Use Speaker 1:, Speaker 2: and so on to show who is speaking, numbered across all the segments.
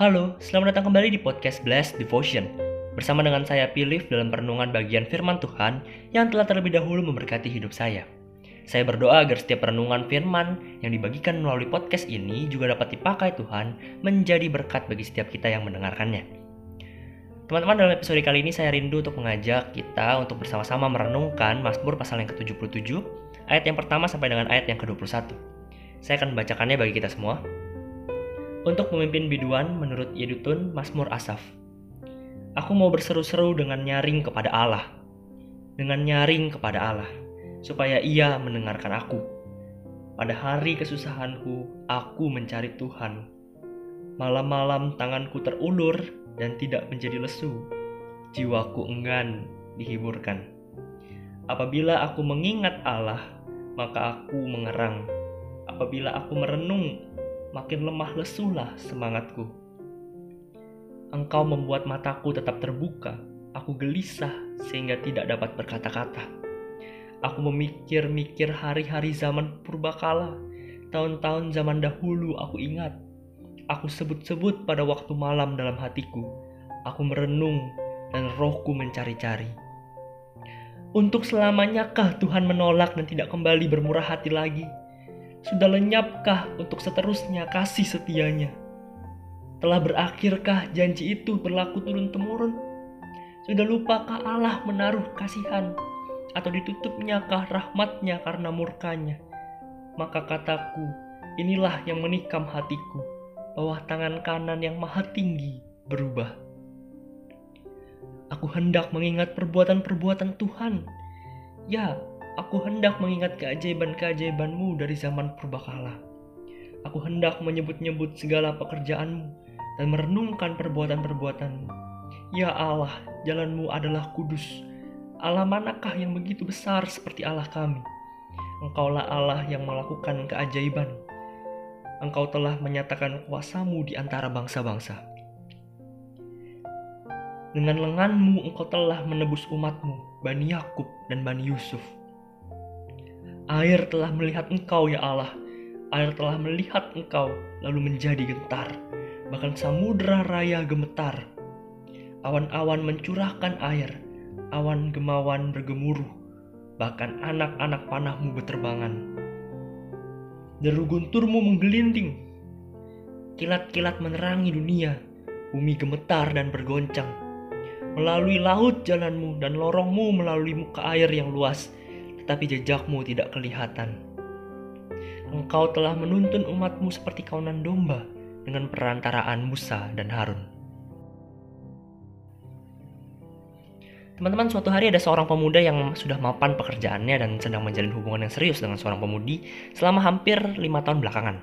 Speaker 1: Halo, selamat datang kembali di podcast Blessed Devotion. Bersama dengan saya Pilih dalam perenungan bagian firman Tuhan yang telah terlebih dahulu memberkati hidup saya. Saya berdoa agar setiap perenungan firman yang dibagikan melalui podcast ini juga dapat dipakai Tuhan menjadi berkat bagi setiap kita yang mendengarkannya. Teman-teman, dalam episode kali ini saya rindu untuk mengajak kita untuk bersama-sama merenungkan Mazmur pasal yang ke-77, ayat yang pertama sampai dengan ayat yang ke-21. Saya akan membacakannya bagi kita semua. Untuk memimpin biduan menurut Yedutun Mazmur Asaf. Aku mau berseru-seru dengan nyaring kepada Allah. Dengan nyaring kepada Allah supaya ia mendengarkan aku. Pada hari kesusahanku, aku mencari Tuhan. Malam-malam tanganku terulur dan tidak menjadi lesu. Jiwaku enggan dihiburkan. Apabila aku mengingat Allah, maka aku mengerang. Apabila aku merenung, makin lemah lesulah semangatku. Engkau membuat mataku tetap terbuka. Aku gelisah sehingga tidak dapat berkata-kata. Aku memikir-mikir hari-hari zaman purbakala, tahun-tahun zaman dahulu aku ingat. Aku sebut-sebut pada waktu malam dalam hatiku. Aku merenung dan rohku mencari-cari. Untuk selamanyakah Tuhan menolak dan tidak kembali bermurah hati lagi? Sudah lenyapkah untuk seterusnya kasih setianya? Telah berakhirkah janji itu berlaku turun-temurun? Sudah lupakah Allah menaruh kasihan atau ditutupnyakah rahmatnya karena murkanya? Maka kataku, inilah yang menikam hatiku, bahwa tangan kanan yang maha tinggi berubah. Aku hendak mengingat perbuatan-perbuatan Tuhan. Ya, aku hendak mengingat keajaiban-keajaibanmu dari zaman purbakala. Aku hendak menyebut-nyebut segala pekerjaanmu dan merenungkan perbuatan-perbuatanmu. Ya Allah, jalanmu adalah kudus, Allah manakah yang begitu besar seperti Allah kami? Engkaulah Allah yang melakukan keajaiban. Engkau telah menyatakan kuasamu di antara bangsa-bangsa. Dengan lenganmu engkau telah menebus umatmu, Bani Yakub dan Bani Yusuf. Air telah melihat engkau ya Allah, air telah melihat engkau lalu menjadi gentar, bahkan samudera raya gemetar. Awan-awan mencurahkan air, awan gemawan bergemuruh, bahkan anak-anak panahmu berterbangan. Deru gunturmu menggelinding, kilat-kilat menerangi dunia, bumi gemetar dan bergoncang. Melalui laut jalanmu dan lorongmu melalui muka air yang luas, tetapi jejakmu tidak kelihatan. Engkau telah menuntun umatmu seperti kawanan domba dengan perantaraan Musa dan Harun. Teman-teman, suatu hari ada seorang pemuda yang sudah mapan pekerjaannya dan sedang menjalin hubungan yang serius dengan seorang pemudi selama hampir lima tahun belakangan.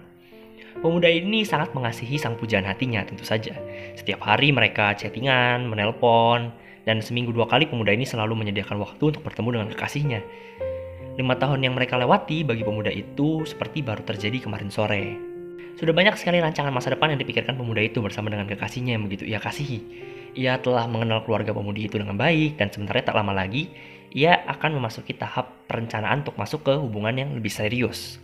Speaker 1: Pemuda ini sangat mengasihi sang pujaan hatinya tentu saja. Setiap hari mereka chattingan, menelpon, dan seminggu dua kali pemuda ini selalu menyediakan waktu untuk bertemu dengan kekasihnya. Lima tahun yang mereka lewati bagi pemuda itu seperti baru terjadi kemarin sore. Sudah banyak sekali rancangan masa depan yang dipikirkan pemuda itu bersama dengan kekasihnya yang begitu ia kasihi ia telah mengenal keluarga pemudi itu dengan baik dan sebenarnya tak lama lagi ia akan memasuki tahap perencanaan untuk masuk ke hubungan yang lebih serius.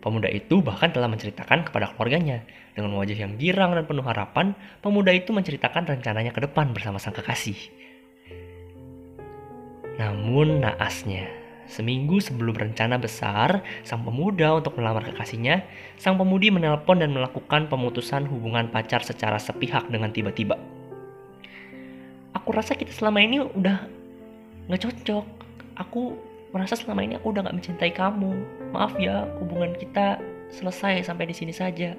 Speaker 1: Pemuda itu bahkan telah menceritakan kepada keluarganya. Dengan wajah yang girang dan penuh harapan, pemuda itu menceritakan rencananya ke depan bersama sang kekasih. Namun naasnya, seminggu sebelum rencana besar sang pemuda untuk melamar kekasihnya, sang pemudi menelpon dan melakukan pemutusan hubungan pacar secara sepihak dengan tiba-tiba. Aku rasa kita selama ini udah nggak cocok. Aku merasa selama ini aku udah nggak mencintai kamu. Maaf ya hubungan kita selesai sampai di sini saja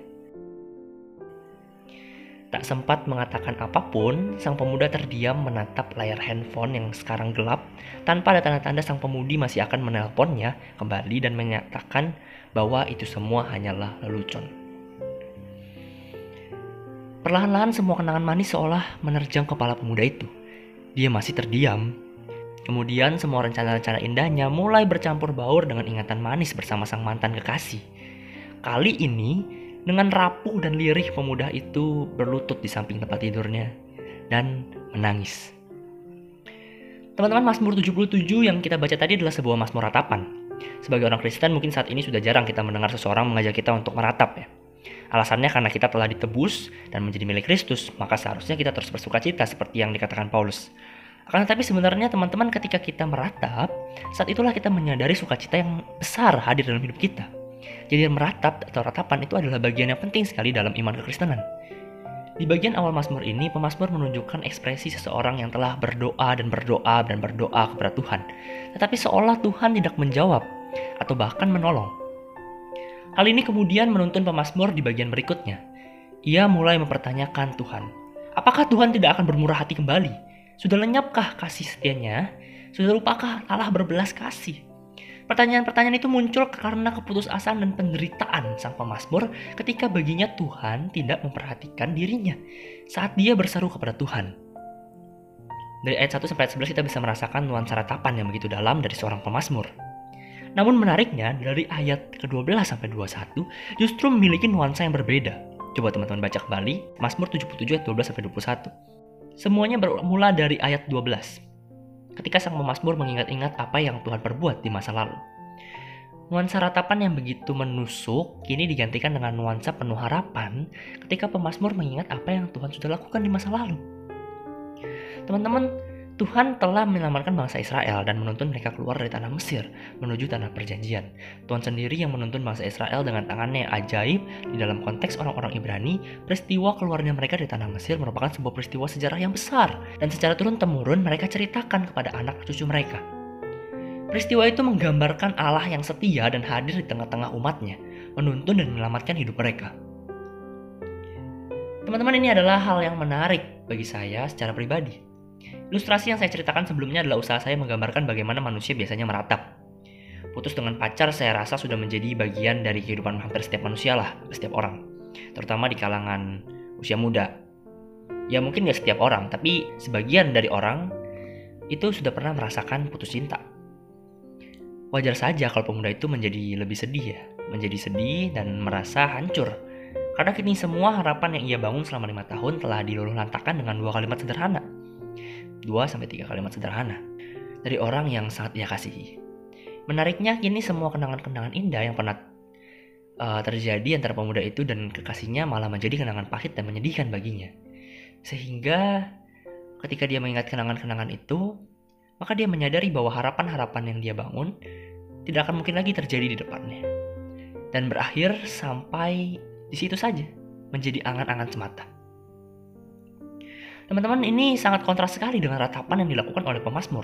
Speaker 1: Tak sempat mengatakan apa pun, sang pemuda terdiam menatap layar handphone yang sekarang gelap tanpa ada tanda-tanda sang pemudi masih akan menelponnya kembali dan menyatakan bahwa itu semua hanyalah lelucon. Perlahan-lahan semua kenangan manis seolah menerjang kepala pemuda itu. Dia masih terdiam. Kemudian semua rencana-rencana indahnya mulai bercampur baur dengan ingatan manis bersama sang mantan kekasih. Kali ini, dengan rapuh dan lirih pemuda itu berlutut di samping tempat tidurnya dan menangis. Teman-teman, Mazmur 77 yang kita baca tadi adalah sebuah Mazmur ratapan. Sebagai orang Kristen mungkin saat ini sudah jarang kita mendengar seseorang mengajak kita untuk meratap ya. Alasannya karena kita telah ditebus dan menjadi milik Kristus, maka seharusnya kita terus bersuka cita seperti yang dikatakan Paulus. Akan tetapi sebenarnya teman-teman ketika kita meratap, saat itulah kita menyadari sukacita yang besar hadir dalam hidup kita. Jadi meratap atau ratapan itu adalah bagian yang penting sekali dalam iman kekristenan. Di bagian awal Mazmur ini, pemazmur menunjukkan ekspresi seseorang yang telah berdoa dan berdoa dan berdoa kepada Tuhan. Tetapi seolah Tuhan tidak menjawab atau bahkan menolong. Hal ini kemudian menuntun pemazmur di bagian berikutnya. Ia mulai mempertanyakan Tuhan. Apakah Tuhan tidak akan bermurah hati kembali? Sudah lenyapkah kasih setianya? Sudah lupakah Allah berbelas kasih? Pertanyaan-pertanyaan itu muncul karena keputusasaan dan penderitaan sang pemazmur ketika baginya Tuhan tidak memperhatikan dirinya saat dia berseru kepada Tuhan. Dari ayat 1 sampai ayat 11 kita bisa merasakan nuansa ratapan yang begitu dalam dari seorang pemazmur. Namun menariknya dari ayat ke-12 sampai 21 justru memiliki nuansa yang berbeda. Coba teman-teman baca kembali Mazmur 77 ayat 12 sampai 21. Semuanya bermula dari ayat 12 ketika sang pemazmur mengingat-ingat apa yang Tuhan perbuat di masa lalu. Nuansa ratapan yang begitu menusuk kini digantikan dengan nuansa penuh harapan ketika pemazmur mengingat apa yang Tuhan sudah lakukan di masa lalu. Teman-teman, Tuhan telah menyelamatkan bangsa Israel dan menuntun mereka keluar dari tanah Mesir menuju tanah perjanjian. Tuhan sendiri yang menuntun bangsa Israel dengan tangannya yang ajaib di dalam konteks orang-orang Ibrani, peristiwa keluarnya mereka dari tanah Mesir merupakan sebuah peristiwa sejarah yang besar dan secara turun-temurun mereka ceritakan kepada anak cucu mereka. Peristiwa itu menggambarkan Allah yang setia dan hadir di tengah-tengah umatnya, menuntun dan menyelamatkan hidup mereka. Teman-teman ini adalah hal yang menarik bagi saya secara pribadi Ilustrasi yang saya ceritakan sebelumnya adalah usaha saya menggambarkan bagaimana manusia biasanya meratap. Putus dengan pacar saya rasa sudah menjadi bagian dari kehidupan hampir setiap manusia lah, setiap orang. Terutama di kalangan usia muda. Ya mungkin gak setiap orang, tapi sebagian dari orang itu sudah pernah merasakan putus cinta. Wajar saja kalau pemuda itu menjadi lebih sedih ya, menjadi sedih dan merasa hancur. Karena kini semua harapan yang ia bangun selama lima tahun telah diluluh lantakan dengan dua kalimat sederhana 2-3 kalimat sederhana dari orang yang sangat ia kasihi. Menariknya kini semua kenangan-kenangan indah yang pernah uh, terjadi antara pemuda itu dan kekasihnya malah menjadi kenangan pahit dan menyedihkan baginya. Sehingga ketika dia mengingat kenangan-kenangan itu, maka dia menyadari bahwa harapan-harapan yang dia bangun tidak akan mungkin lagi terjadi di depannya. Dan berakhir sampai di situ saja, menjadi angan-angan semata. Teman-teman, ini sangat kontras sekali dengan ratapan yang dilakukan oleh pemazmur.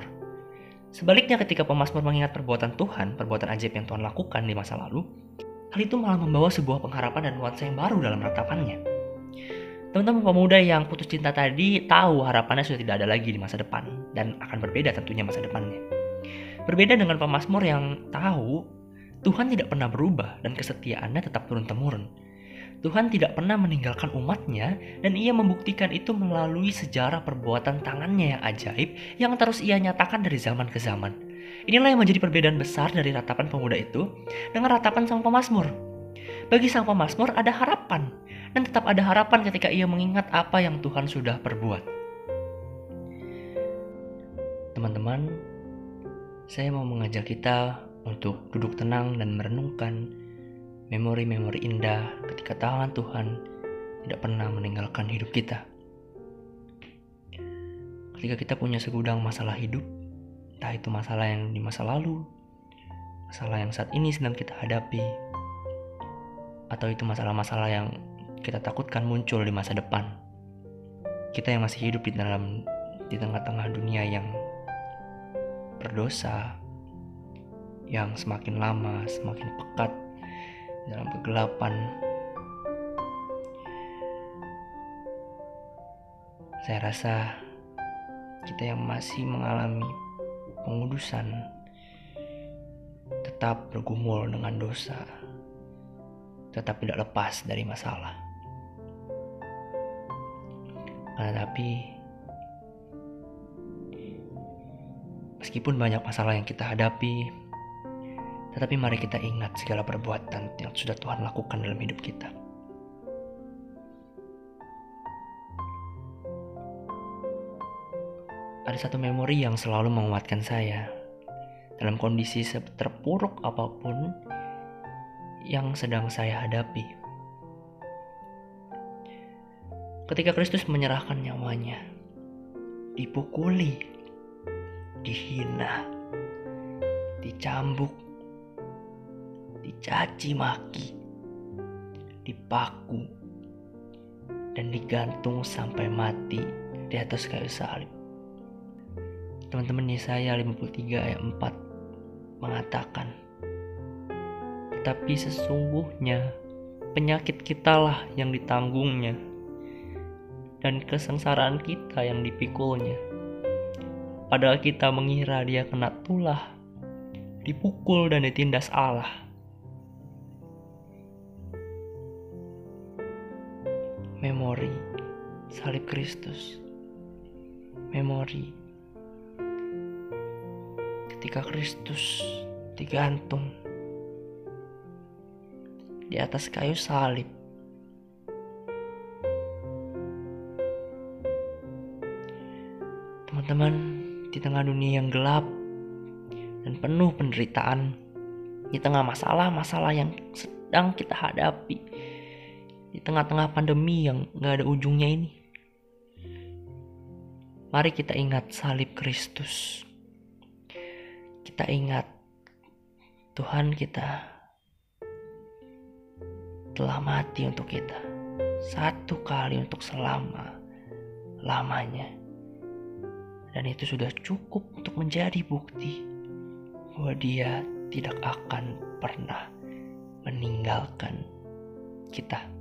Speaker 1: Sebaliknya ketika pemazmur mengingat perbuatan Tuhan, perbuatan ajaib yang Tuhan lakukan di masa lalu, hal itu malah membawa sebuah pengharapan dan nuansa yang baru dalam ratapannya. Teman-teman pemuda yang putus cinta tadi tahu harapannya sudah tidak ada lagi di masa depan dan akan berbeda tentunya masa depannya. Berbeda dengan pemazmur yang tahu Tuhan tidak pernah berubah dan kesetiaannya tetap turun-temurun. Tuhan tidak pernah meninggalkan umatnya dan ia membuktikan itu melalui sejarah perbuatan tangannya yang ajaib yang terus ia nyatakan dari zaman ke zaman. Inilah yang menjadi perbedaan besar dari ratapan pemuda itu dengan ratapan sang pemazmur. Bagi sang pemazmur ada harapan dan tetap ada harapan ketika ia mengingat apa yang Tuhan sudah perbuat. Teman-teman, saya mau mengajak kita untuk duduk tenang dan merenungkan memori-memori indah ketika tangan Tuhan tidak pernah meninggalkan hidup kita. Ketika kita punya segudang masalah hidup, entah itu masalah yang di masa lalu, masalah yang saat ini sedang kita hadapi, atau itu masalah-masalah yang kita takutkan muncul di masa depan. Kita yang masih hidup di dalam di tengah-tengah dunia yang berdosa, yang semakin lama semakin pekat dalam kegelapan. Saya rasa kita yang masih mengalami pengudusan tetap bergumul dengan dosa, tetap tidak lepas dari masalah. Tetapi meskipun banyak masalah yang kita hadapi, tetapi mari kita ingat segala perbuatan yang sudah Tuhan lakukan dalam hidup kita. Ada satu memori yang selalu menguatkan saya dalam kondisi terpuruk apa pun yang sedang saya hadapi. ketika Kristus menyerahkan nyawanya, dipukuli, dihina, dicambuk, dicaci maki, dipaku, dan digantung sampai mati di atas kayu salib. Teman-teman Yesaya 53 ayat 4 mengatakan, Tetapi sesungguhnya penyakit kitalah yang ditanggungnya, dan kesengsaraan kita yang dipikulnya. Padahal kita mengira dia kena tulah, dipukul dan ditindas Allah. Kristus. Memori ketika Kristus digantung di atas kayu salib. Teman-teman, di tengah dunia yang gelap dan penuh penderitaan, di tengah masalah-masalah yang sedang kita hadapi, di tengah-tengah pandemi yang gak ada ujungnya ini. Mari kita ingat salib Kristus. Kita ingat Tuhan kita telah mati untuk kita. Satu kali untuk selama lamanya. Dan itu sudah cukup untuk menjadi bukti bahwa dia tidak akan pernah meninggalkan kita.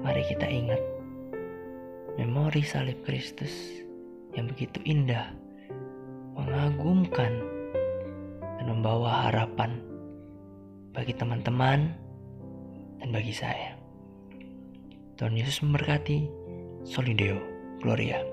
Speaker 1: Mari kita ingat memori salib Kristus yang begitu indah, mengagumkan, dan membawa harapan bagi teman-teman dan bagi saya. Tuhan Yesus memberkati. Solideo Gloria.